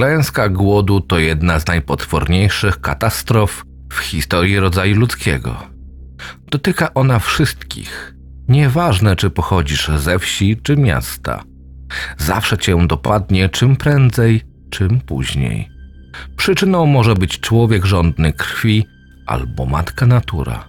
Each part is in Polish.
Klęska głodu to jedna z najpotworniejszych katastrof w historii rodzaju ludzkiego. Dotyka ona wszystkich, nieważne czy pochodzisz ze wsi czy miasta. Zawsze cię dopadnie czym prędzej, czym później. Przyczyną może być człowiek żądny krwi albo matka natura.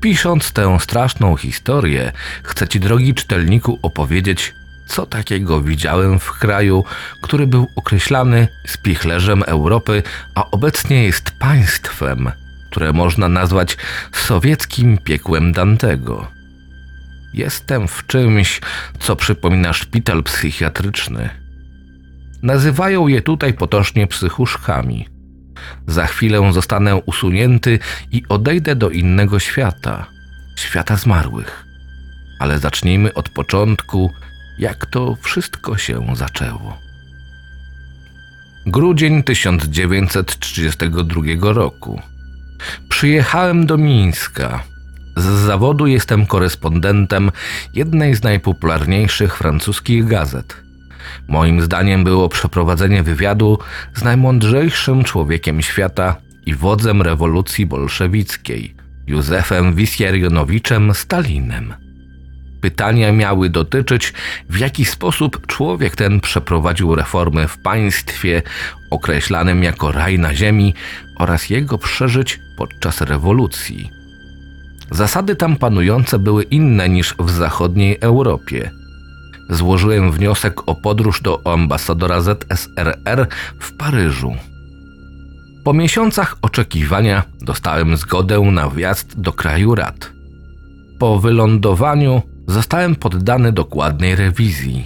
Pisząc tę straszną historię, chcę ci, drogi czytelniku, opowiedzieć, co takiego widziałem w kraju, który był określany spichlerzem Europy, a obecnie jest państwem, które można nazwać sowieckim piekłem Dantego. Jestem w czymś, co przypomina szpital psychiatryczny. Nazywają je tutaj potocznie psychuszkami. Za chwilę zostanę usunięty i odejdę do innego świata świata zmarłych. Ale zacznijmy od początku, jak to wszystko się zaczęło. Grudzień 1932 roku. Przyjechałem do Mińska. Z zawodu jestem korespondentem jednej z najpopularniejszych francuskich gazet. Moim zdaniem było przeprowadzenie wywiadu z najmądrzejszym człowiekiem świata i wodzem rewolucji bolszewickiej, Józefem Wisjarionowiczem Stalinem. Pytania miały dotyczyć, w jaki sposób człowiek ten przeprowadził reformy w państwie określanym jako raj na ziemi oraz jego przeżyć podczas rewolucji. Zasady tam panujące były inne niż w zachodniej Europie. Złożyłem wniosek o podróż do ambasadora ZSRR w Paryżu. Po miesiącach oczekiwania dostałem zgodę na wjazd do kraju rad. Po wylądowaniu zostałem poddany dokładnej rewizji.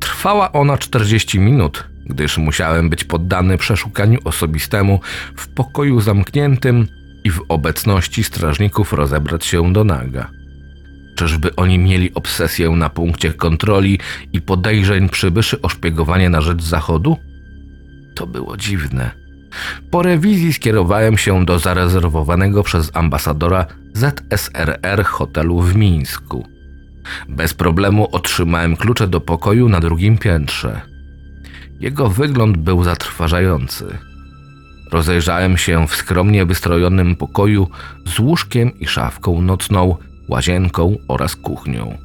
Trwała ona 40 minut, gdyż musiałem być poddany przeszukaniu osobistemu w pokoju zamkniętym i w obecności strażników rozebrać się do naga. Czyżby oni mieli obsesję na punkcie kontroli i podejrzeń przybyszy o szpiegowanie na rzecz Zachodu? To było dziwne. Po rewizji skierowałem się do zarezerwowanego przez ambasadora ZSRR hotelu w Mińsku. Bez problemu otrzymałem klucze do pokoju na drugim piętrze. Jego wygląd był zatrważający. Rozejrzałem się w skromnie wystrojonym pokoju z łóżkiem i szafką nocną, łazienką oraz kuchnią.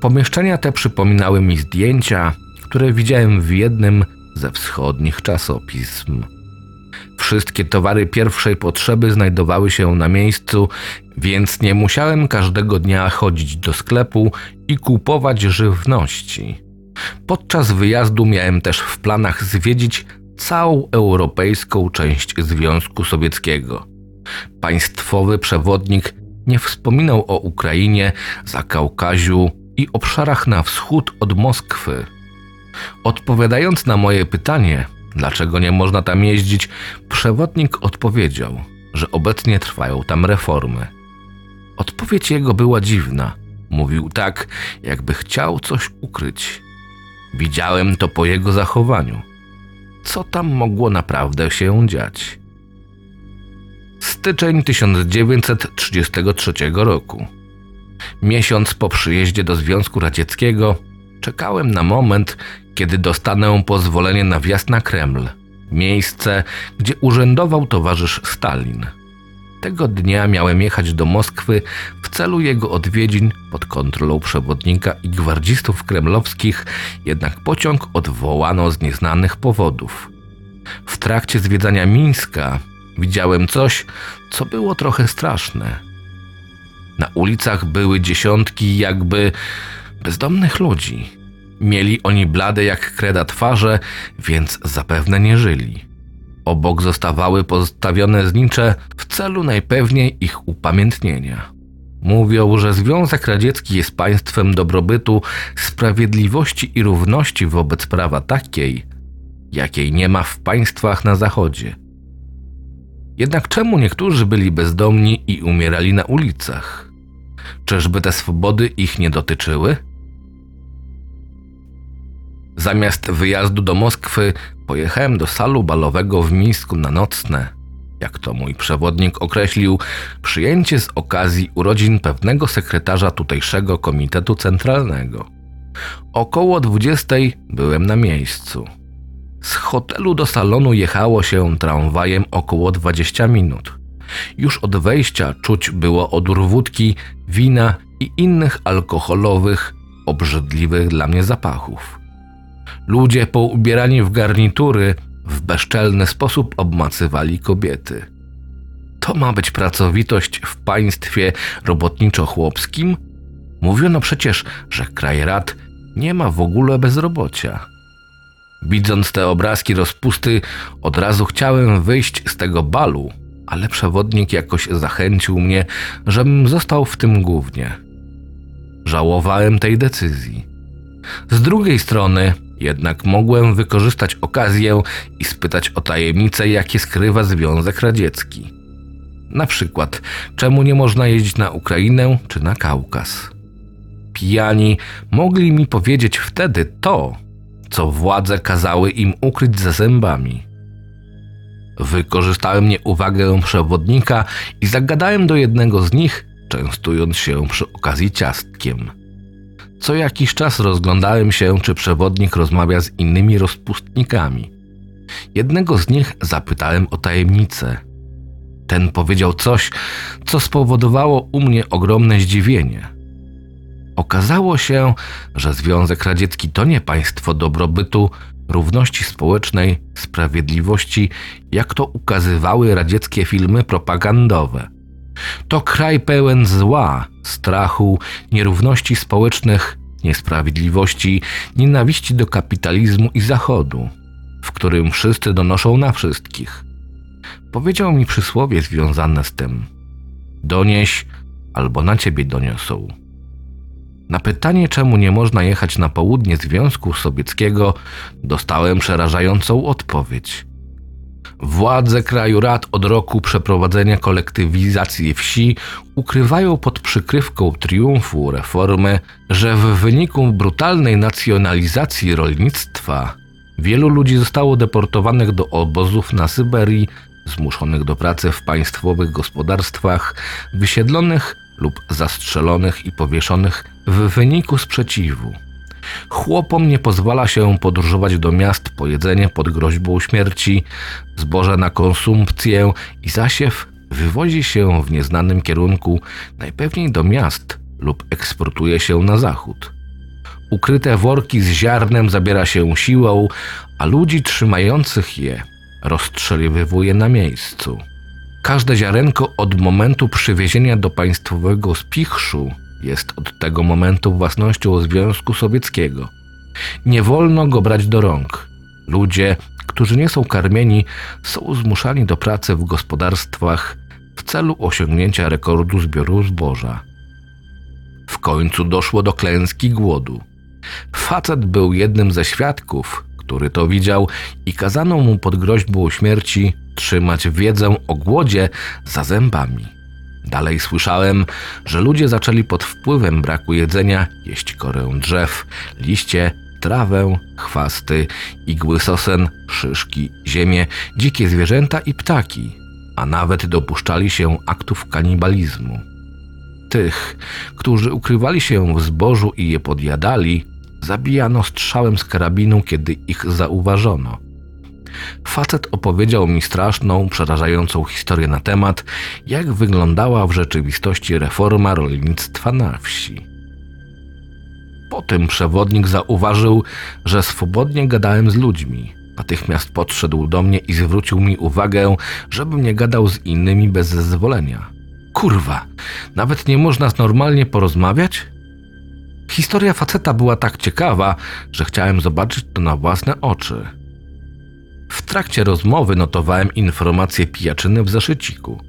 Pomieszczenia te przypominały mi zdjęcia, które widziałem w jednym ze wschodnich czasopism. Wszystkie towary pierwszej potrzeby znajdowały się na miejscu, więc nie musiałem każdego dnia chodzić do sklepu i kupować żywności. Podczas wyjazdu miałem też w planach zwiedzić całą europejską część Związku Sowieckiego. Państwowy przewodnik nie wspominał o Ukrainie, Zakaukaziu i obszarach na wschód od Moskwy. Odpowiadając na moje pytanie, dlaczego nie można tam jeździć, przewodnik odpowiedział, że obecnie trwają tam reformy. Odpowiedź jego była dziwna. Mówił tak, jakby chciał coś ukryć. Widziałem to po jego zachowaniu. Co tam mogło naprawdę się dziać? Styczeń 1933 roku. Miesiąc po przyjeździe do Związku Radzieckiego czekałem na moment, kiedy dostanę pozwolenie na wjazd na Kreml, miejsce, gdzie urzędował towarzysz Stalin. Tego dnia miałem jechać do Moskwy w celu jego odwiedzin pod kontrolą przewodnika i gwardzistów kremlowskich, jednak pociąg odwołano z nieznanych powodów. W trakcie zwiedzania Mińska widziałem coś, co było trochę straszne. Na ulicach były dziesiątki jakby bezdomnych ludzi. Mieli oni blade jak kreda twarze, więc zapewne nie żyli. Obok zostawały postawione znicze w celu najpewniej ich upamiętnienia. Mówią, że Związek Radziecki jest państwem dobrobytu, sprawiedliwości i równości wobec prawa takiej, jakiej nie ma w państwach na zachodzie. Jednak czemu niektórzy byli bezdomni i umierali na ulicach? Czyżby te swobody ich nie dotyczyły? Zamiast wyjazdu do Moskwy pojechałem do salu balowego w Mińsku na nocne, jak to mój przewodnik określił, przyjęcie z okazji urodzin pewnego sekretarza tutejszego komitetu centralnego. Około dwudziestej byłem na miejscu. Z hotelu do salonu jechało się tramwajem około 20 minut. Już od wejścia czuć było odór wódki, wina i innych alkoholowych, obrzydliwych dla mnie zapachów. Ludzie poubierani w garnitury w bezczelny sposób obmacywali kobiety. To ma być pracowitość w państwie robotniczo-chłopskim? Mówiono przecież, że kraj rad nie ma w ogóle bezrobocia. Widząc te obrazki rozpusty, od razu chciałem wyjść z tego balu, ale przewodnik jakoś zachęcił mnie, żebym został w tym głównie. Żałowałem tej decyzji. Z drugiej strony, jednak mogłem wykorzystać okazję i spytać o tajemnice, jakie skrywa Związek Radziecki. Na przykład, czemu nie można jeździć na Ukrainę czy na Kaukaz? Pijani mogli mi powiedzieć wtedy to, co władze kazały im ukryć za zębami. Wykorzystałem nieuwagę przewodnika i zagadałem do jednego z nich, częstując się przy okazji ciastkiem. Co jakiś czas rozglądałem się, czy przewodnik rozmawia z innymi rozpustnikami. Jednego z nich zapytałem o tajemnicę. Ten powiedział coś, co spowodowało u mnie ogromne zdziwienie. Okazało się, że Związek Radziecki to nie państwo dobrobytu, równości społecznej, sprawiedliwości, jak to ukazywały radzieckie filmy propagandowe. To kraj pełen zła, strachu, nierówności społecznych, niesprawiedliwości, nienawiści do kapitalizmu i zachodu, w którym wszyscy donoszą na wszystkich. Powiedział mi przysłowie związane z tym: Donieś albo na ciebie doniosą. Na pytanie, czemu nie można jechać na południe Związku Sowieckiego, dostałem przerażającą odpowiedź. Władze kraju rad od roku przeprowadzenia kolektywizacji wsi ukrywają pod przykrywką triumfu reformy, że w wyniku brutalnej nacjonalizacji rolnictwa wielu ludzi zostało deportowanych do obozów na Syberii, zmuszonych do pracy w państwowych gospodarstwach, wysiedlonych lub zastrzelonych i powieszonych w wyniku sprzeciwu. Chłopom nie pozwala się podróżować do miast po jedzenie pod groźbą śmierci, zboże na konsumpcję i zasiew wywozi się w nieznanym kierunku, najpewniej do miast lub eksportuje się na zachód. Ukryte worki z ziarnem zabiera się siłą, a ludzi trzymających je rozstrzeliwuje na miejscu. Każde ziarenko od momentu przywiezienia do państwowego spichrzu jest od tego momentu własnością Związku Sowieckiego. Nie wolno go brać do rąk. Ludzie, którzy nie są karmieni, są zmuszani do pracy w gospodarstwach w celu osiągnięcia rekordu zbioru zboża. W końcu doszło do klęski głodu. Facet był jednym ze świadków, który to widział i kazano mu pod groźbą śmierci trzymać wiedzę o głodzie za zębami. Dalej słyszałem, że ludzie zaczęli pod wpływem braku jedzenia jeść korę drzew, liście, trawę, chwasty, igły sosen, szyszki, ziemię, dzikie zwierzęta i ptaki, a nawet dopuszczali się aktów kanibalizmu. Tych, którzy ukrywali się w zbożu i je podjadali, zabijano strzałem z karabinu, kiedy ich zauważono. Facet opowiedział mi straszną, przerażającą historię na temat, jak wyglądała w rzeczywistości reforma rolnictwa na wsi. Potem przewodnik zauważył, że swobodnie gadałem z ludźmi. Natychmiast podszedł do mnie i zwrócił mi uwagę, żebym nie gadał z innymi bez zezwolenia. Kurwa, nawet nie można normalnie porozmawiać? Historia faceta była tak ciekawa, że chciałem zobaczyć to na własne oczy. W trakcie rozmowy notowałem informacje pijaczyny w zaszyciku.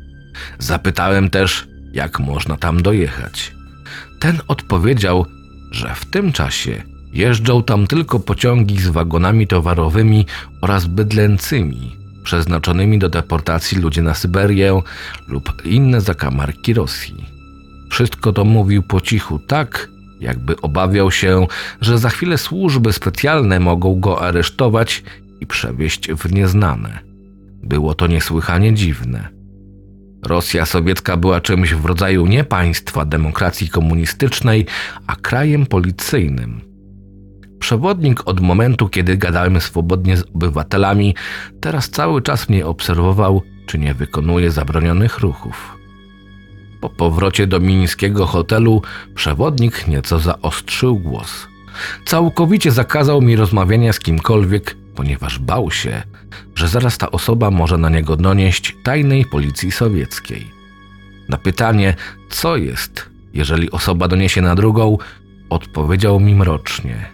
Zapytałem też, jak można tam dojechać. Ten odpowiedział, że w tym czasie jeżdżą tam tylko pociągi z wagonami towarowymi oraz bydlęcymi, przeznaczonymi do deportacji ludzi na Syberię lub inne zakamarki Rosji. Wszystko to mówił po cichu tak, jakby obawiał się, że za chwilę służby specjalne mogą go aresztować i przewieźć w nieznane. Było to niesłychanie dziwne. Rosja sowiecka była czymś w rodzaju nie państwa demokracji komunistycznej, a krajem policyjnym. Przewodnik od momentu, kiedy gadałem swobodnie z obywatelami, teraz cały czas mnie obserwował, czy nie wykonuję zabronionych ruchów. Po powrocie do mińskiego hotelu przewodnik nieco zaostrzył głos. Całkowicie zakazał mi rozmawiania z kimkolwiek, ponieważ bał się, że zaraz ta osoba może na niego donieść tajnej policji sowieckiej. Na pytanie, co jest, jeżeli osoba doniesie na drugą, odpowiedział mi mrocznie.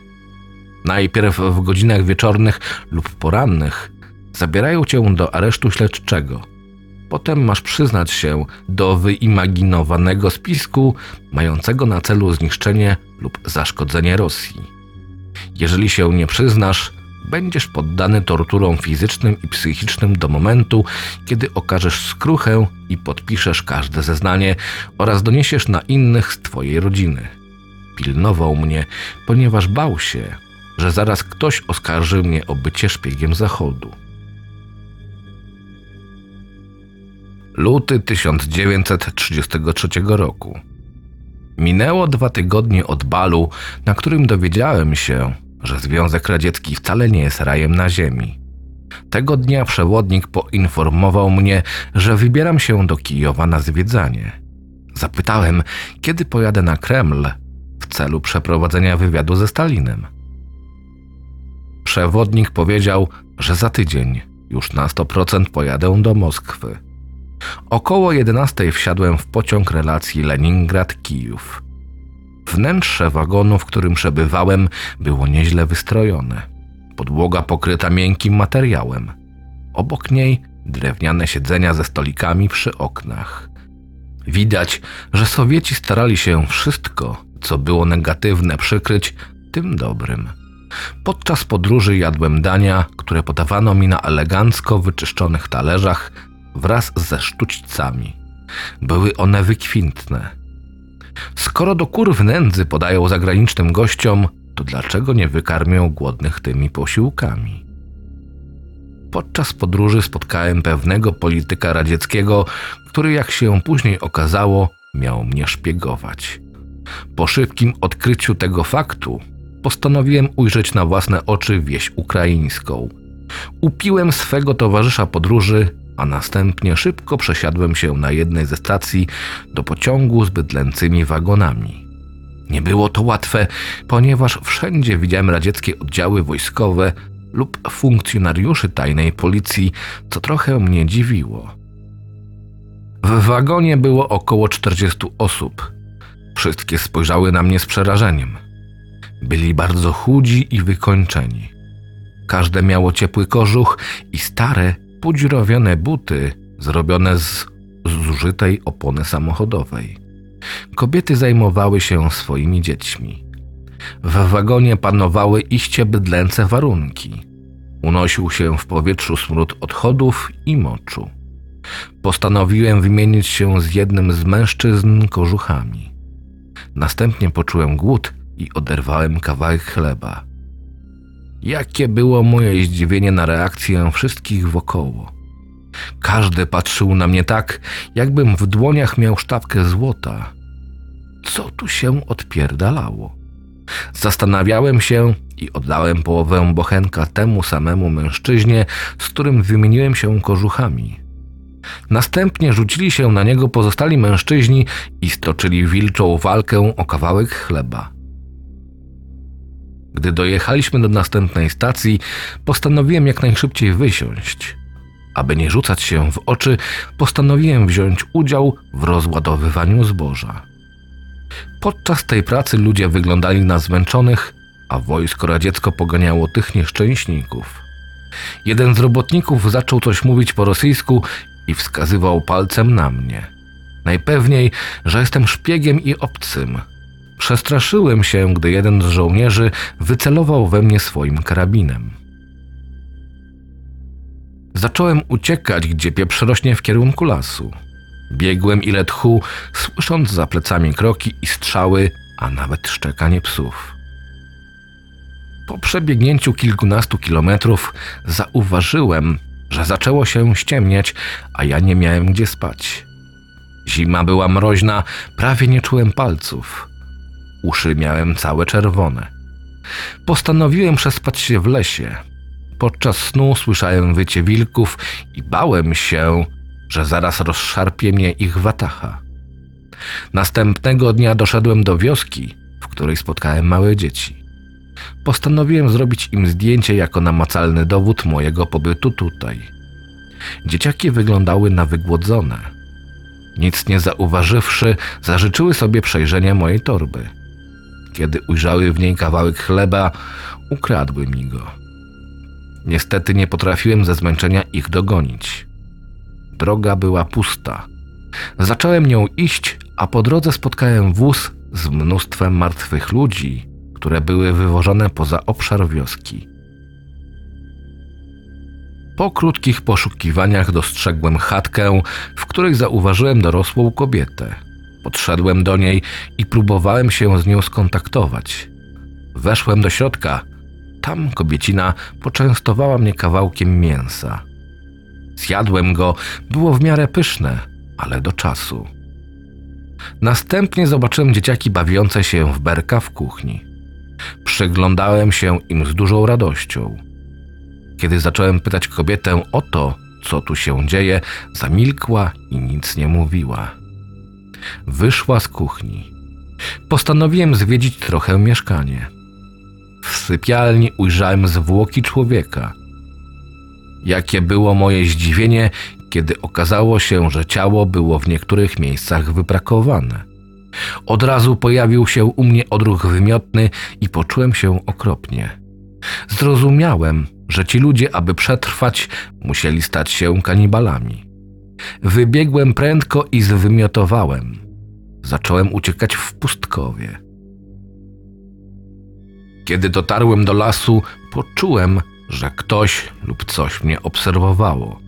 Najpierw w godzinach wieczornych lub porannych zabierają cię do aresztu śledczego. Potem masz przyznać się do wyimaginowanego spisku mającego na celu zniszczenie lub zaszkodzenie Rosji. Jeżeli się nie przyznasz, będziesz poddany torturom fizycznym i psychicznym do momentu, kiedy okażesz skruchę i podpiszesz każde zeznanie oraz doniesiesz na innych z twojej rodziny. Pilnował mnie, ponieważ bał się, że zaraz ktoś oskarży mnie o bycie szpiegiem Zachodu. Luty 1933 roku. Minęło dwa tygodnie od balu, na którym dowiedziałem się, że Związek Radziecki wcale nie jest rajem na ziemi. Tego dnia przewodnik poinformował mnie, że wybieram się do Kijowa na zwiedzanie. Zapytałem, kiedy pojadę na Kreml w celu przeprowadzenia wywiadu ze Stalinem. Przewodnik powiedział, że za tydzień już na 100% pojadę do Moskwy. Około 11 wsiadłem w pociąg relacji Leningrad-Kijów. Wnętrze wagonu, w którym przebywałem, było nieźle wystrojone. Podłoga pokryta miękkim materiałem. Obok niej drewniane siedzenia ze stolikami przy oknach. Widać, że Sowieci starali się wszystko, co było negatywne, przykryć tym dobrym. Podczas podróży jadłem dania, które podawano mi na elegancko wyczyszczonych talerzach wraz ze sztućcami. Były one wykwintne. Skoro do kurw nędzy podają zagranicznym gościom, to dlaczego nie wykarmią głodnych tymi posiłkami? Podczas podróży spotkałem pewnego polityka radzieckiego, który, jak się później okazało, miał mnie szpiegować. Po szybkim odkryciu tego faktu, postanowiłem ujrzeć na własne oczy wieś ukraińską. Upiłem swego towarzysza podróży, a następnie szybko przesiadłem się na jednej ze stacji do pociągu z bydlęcymi wagonami. Nie było to łatwe, ponieważ wszędzie widziałem radzieckie oddziały wojskowe lub funkcjonariuszy tajnej policji, co trochę mnie dziwiło. W wagonie było około 40 osób. Wszystkie spojrzały na mnie z przerażeniem. Byli bardzo chudzi i wykończeni. Każde miało ciepły kożuch i stare, podziurawione buty zrobione z zużytej opony samochodowej. Kobiety zajmowały się swoimi dziećmi. W wagonie panowały iście bydlęce warunki. Unosił się w powietrzu smród odchodów i moczu. Postanowiłem wymienić się z jednym z mężczyzn kożuchami. Następnie poczułem głód i oderwałem kawałek chleba. Jakie było moje zdziwienie na reakcję wszystkich wokoło. Każdy patrzył na mnie tak, jakbym w dłoniach miał sztabkę złota. Co tu się odpierdalało? Zastanawiałem się i oddałem połowę bochenka temu samemu mężczyźnie, z którym wymieniłem się kożuchami. Następnie rzucili się na niego pozostali mężczyźni i stoczyli wilczą walkę o kawałek chleba. Gdy dojechaliśmy do następnej stacji, postanowiłem jak najszybciej wysiąść. Aby nie rzucać się w oczy, postanowiłem wziąć udział w rozładowywaniu zboża. Podczas tej pracy ludzie wyglądali na zmęczonych, a wojsko radziecko poganiało tych nieszczęśników. Jeden z robotników zaczął coś mówić po rosyjsku i wskazywał palcem na mnie. Najpewniej, że jestem szpiegiem i obcym – Przestraszyłem się, gdy jeden z żołnierzy wycelował we mnie swoim karabinem. Zacząłem uciekać, gdzie pieprz rośnie w kierunku lasu. Biegłem ile tchu, słysząc za plecami kroki i strzały, a nawet szczekanie psów. Po przebiegnięciu kilkunastu kilometrów zauważyłem, że zaczęło się ściemniać, a ja nie miałem gdzie spać. Zima była mroźna, prawie nie czułem palców. Uszy miałem całe czerwone. Postanowiłem przespać się w lesie. Podczas snu słyszałem wycie wilków i bałem się, że zaraz rozszarpie mnie ich watacha. Następnego dnia doszedłem do wioski, w której spotkałem małe dzieci. Postanowiłem zrobić im zdjęcie jako namacalny dowód mojego pobytu tutaj. Dzieciaki wyglądały na wygłodzone. Nic nie zauważywszy, zażyczyły sobie przejrzenia mojej torby. Kiedy ujrzały w niej kawałek chleba, ukradły mi go. Niestety nie potrafiłem ze zmęczenia ich dogonić. Droga była pusta. Zacząłem nią iść, a po drodze spotkałem wóz z mnóstwem martwych ludzi, które były wywożone poza obszar wioski. Po krótkich poszukiwaniach dostrzegłem chatkę, w której zauważyłem dorosłą kobietę. Podszedłem do niej i próbowałem się z nią skontaktować. Weszłem do środka. Tam kobiecina poczęstowała mnie kawałkiem mięsa. Zjadłem go, było w miarę pyszne, ale do czasu. Następnie zobaczyłem dzieciaki bawiące się w berka w kuchni. Przyglądałem się im z dużą radością. Kiedy zacząłem pytać kobietę o to, co tu się dzieje, zamilkła i nic nie mówiła. Wyszła z kuchni. Postanowiłem zwiedzić trochę mieszkanie. W sypialni ujrzałem zwłoki człowieka. Jakie było moje zdziwienie, kiedy okazało się, że ciało było w niektórych miejscach wybrakowane. Od razu pojawił się u mnie odruch wymiotny i poczułem się okropnie. Zrozumiałem, że ci ludzie, aby przetrwać, musieli stać się kanibalami. Wybiegłem prędko i zwymiotowałem. Zacząłem uciekać w pustkowie. Kiedy dotarłem do lasu, poczułem, że ktoś lub coś mnie obserwowało.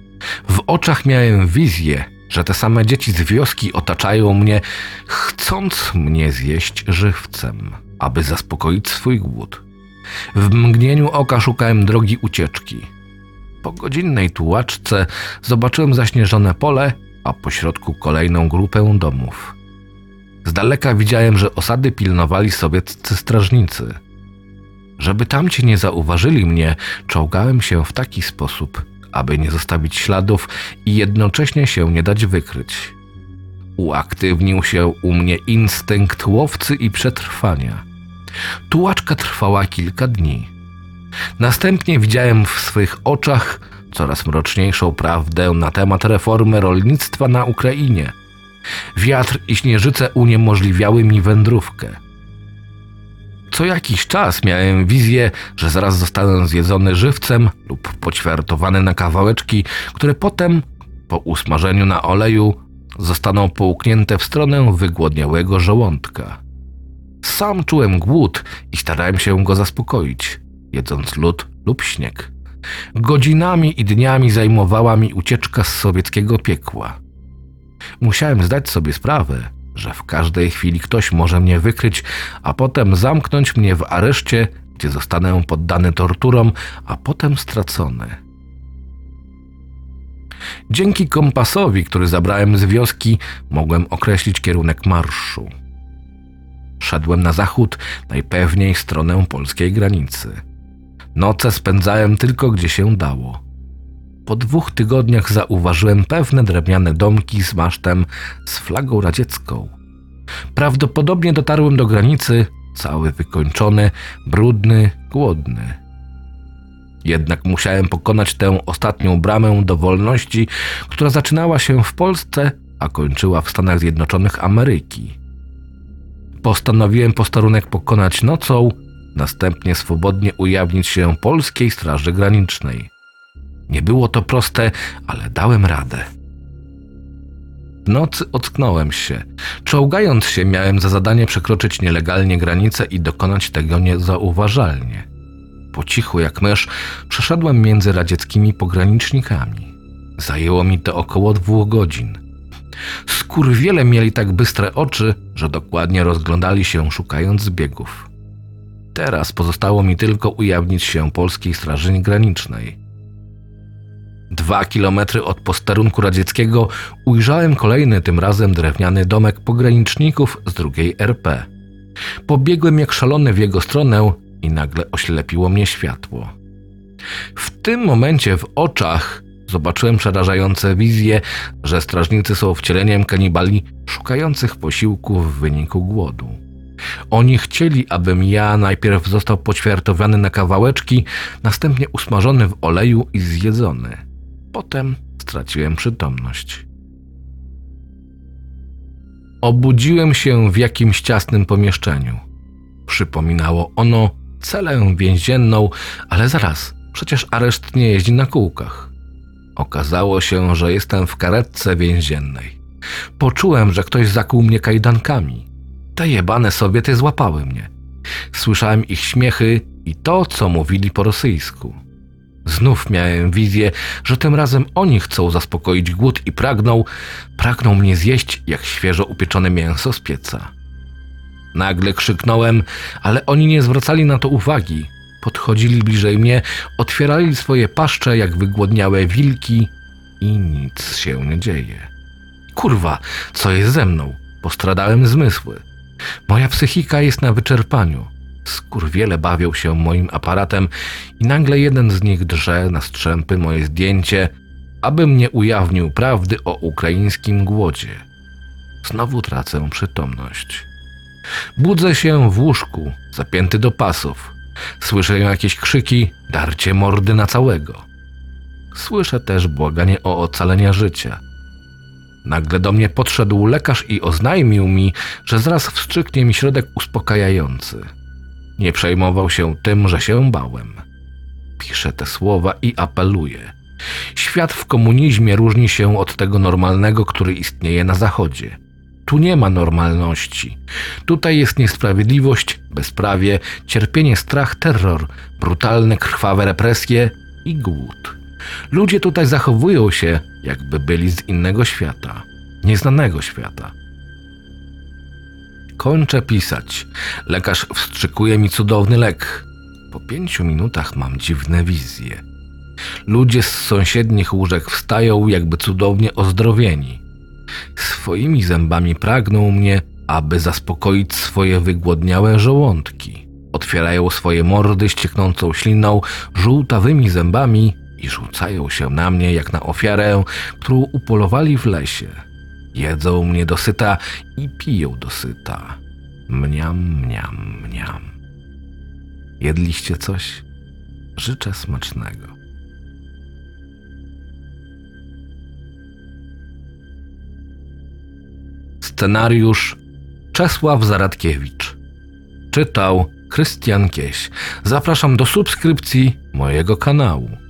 W oczach miałem wizję, że te same dzieci z wioski otaczają mnie, chcąc mnie zjeść żywcem, aby zaspokoić swój głód. W mgnieniu oka szukałem drogi ucieczki. Po godzinnej tułaczce zobaczyłem zaśnieżone pole, a pośrodku kolejną grupę domów. Z daleka widziałem, że osady pilnowali sowieccy strażnicy. Żeby tamci nie zauważyli mnie, czołgałem się w taki sposób, aby nie zostawić śladów i jednocześnie się nie dać wykryć. Uaktywnił się u mnie instynkt łowcy i przetrwania. Tułaczka trwała kilka dni. Następnie widziałem w swych oczach coraz mroczniejszą prawdę na temat reformy rolnictwa na Ukrainie. Wiatr i śnieżyce uniemożliwiały mi wędrówkę. Co jakiś czas miałem wizję, że zaraz zostanę zjedzony żywcem lub poćwiartowany na kawałeczki, które potem, po usmażeniu na oleju, zostaną połknięte w stronę wygłodniałego żołądka. Sam czułem głód i starałem się go zaspokoić, jedząc lód lub śnieg. Godzinami i dniami zajmowała mi ucieczka z sowieckiego piekła. Musiałem zdać sobie sprawę, że w każdej chwili ktoś może mnie wykryć, a potem zamknąć mnie w areszcie, gdzie zostanę poddany torturom, a potem stracony. Dzięki kompasowi, który zabrałem z wioski, mogłem określić kierunek marszu. Szedłem na zachód, najpewniej stronę polskiej granicy. Noce spędzałem tylko gdzie się dało. Po dwóch tygodniach zauważyłem pewne drewniane domki z masztem z flagą radziecką. Prawdopodobnie dotarłem do granicy, cały wykończony, brudny, głodny. Jednak musiałem pokonać tę ostatnią bramę do wolności, która zaczynała się w Polsce, a kończyła w Stanach Zjednoczonych Ameryki. Postanowiłem posterunek pokonać nocą, następnie swobodnie ujawnić się polskiej Straży Granicznej. Nie było to proste, ale dałem radę. W nocy ocknąłem się. Czołgając się, miałem za zadanie przekroczyć nielegalnie granicę i dokonać tego niezauważalnie. Po cichu jak mysz przeszedłem między radzieckimi pogranicznikami. Zajęło mi to około dwóch godzin. Skurwiele mieli tak bystre oczy, że dokładnie rozglądali się szukając zbiegów. Teraz pozostało mi tylko ujawnić się polskiej Straży Granicznej. Dwa kilometry od posterunku radzieckiego ujrzałem kolejny, tym razem drewniany domek pograniczników z drugiej RP. Pobiegłem jak szalony w jego stronę i nagle oślepiło mnie światło. W tym momencie w oczach zobaczyłem przerażające wizje, że strażnicy są wcieleniem kanibali szukających posiłku w wyniku głodu. Oni chcieli, abym ja najpierw został poćwiartowany na kawałeczki, następnie usmażony w oleju i zjedzony. Potem straciłem przytomność. Obudziłem się w jakimś ciasnym pomieszczeniu. Przypominało ono celę więzienną, ale zaraz, przecież areszt nie jeździ na kółkach. Okazało się, że jestem w karetce więziennej. Poczułem, że ktoś zakuł mnie kajdankami. Te jebane Sowiety złapały mnie. Słyszałem ich śmiechy i to, co mówili po rosyjsku. Znów miałem wizję, że tym razem oni chcą zaspokoić głód i pragną, pragną mnie zjeść jak świeżo upieczone mięso z pieca. Nagle krzyknąłem, ale oni nie zwracali na to uwagi. Podchodzili bliżej mnie, otwierali swoje paszcze jak wygłodniałe wilki i nic się nie dzieje. Kurwa, co jest ze mną? Postradałem zmysły. Moja psychika jest na wyczerpaniu. Skurwiele bawią się moim aparatem i nagle jeden z nich drze na strzępy moje zdjęcie, aby mnie ujawnił prawdy o ukraińskim głodzie. Znowu tracę przytomność. Budzę się w łóżku, zapięty do pasów. Słyszę jakieś krzyki, darcie mordy na całego. Słyszę też błaganie o ocalenie życia. Nagle do mnie podszedł lekarz i oznajmił mi, że zaraz wstrzyknie mi środek uspokajający. Nie przejmował się tym, że się bałem. Piszę te słowa i apeluję. Świat w komunizmie różni się od tego normalnego, który istnieje na Zachodzie. Tu nie ma normalności. Tutaj jest niesprawiedliwość, bezprawie, cierpienie, strach, terror, brutalne, krwawe represje i głód. Ludzie tutaj zachowują się, jakby byli z innego świata, nieznanego świata. Kończę pisać. Lekarz wstrzykuje mi cudowny lek. Po pięciu minutach mam dziwne wizje. Ludzie z sąsiednich łóżek wstają, jakby cudownie ozdrowieni. Swoimi zębami pragną mnie, aby zaspokoić swoje wygłodniałe żołądki. Otwierają swoje mordy ścieknącą śliną, żółtawymi zębami i rzucają się na mnie jak na ofiarę, którą upolowali w lesie. Jedzą mnie dosyta i piją dosyta. Mniam, mniam, mniam. Jedliście coś? Życzę smacznego. Scenariusz Czesław Zaradkiewicz. Czytał Krystian Kieś. Zapraszam do subskrypcji mojego kanału.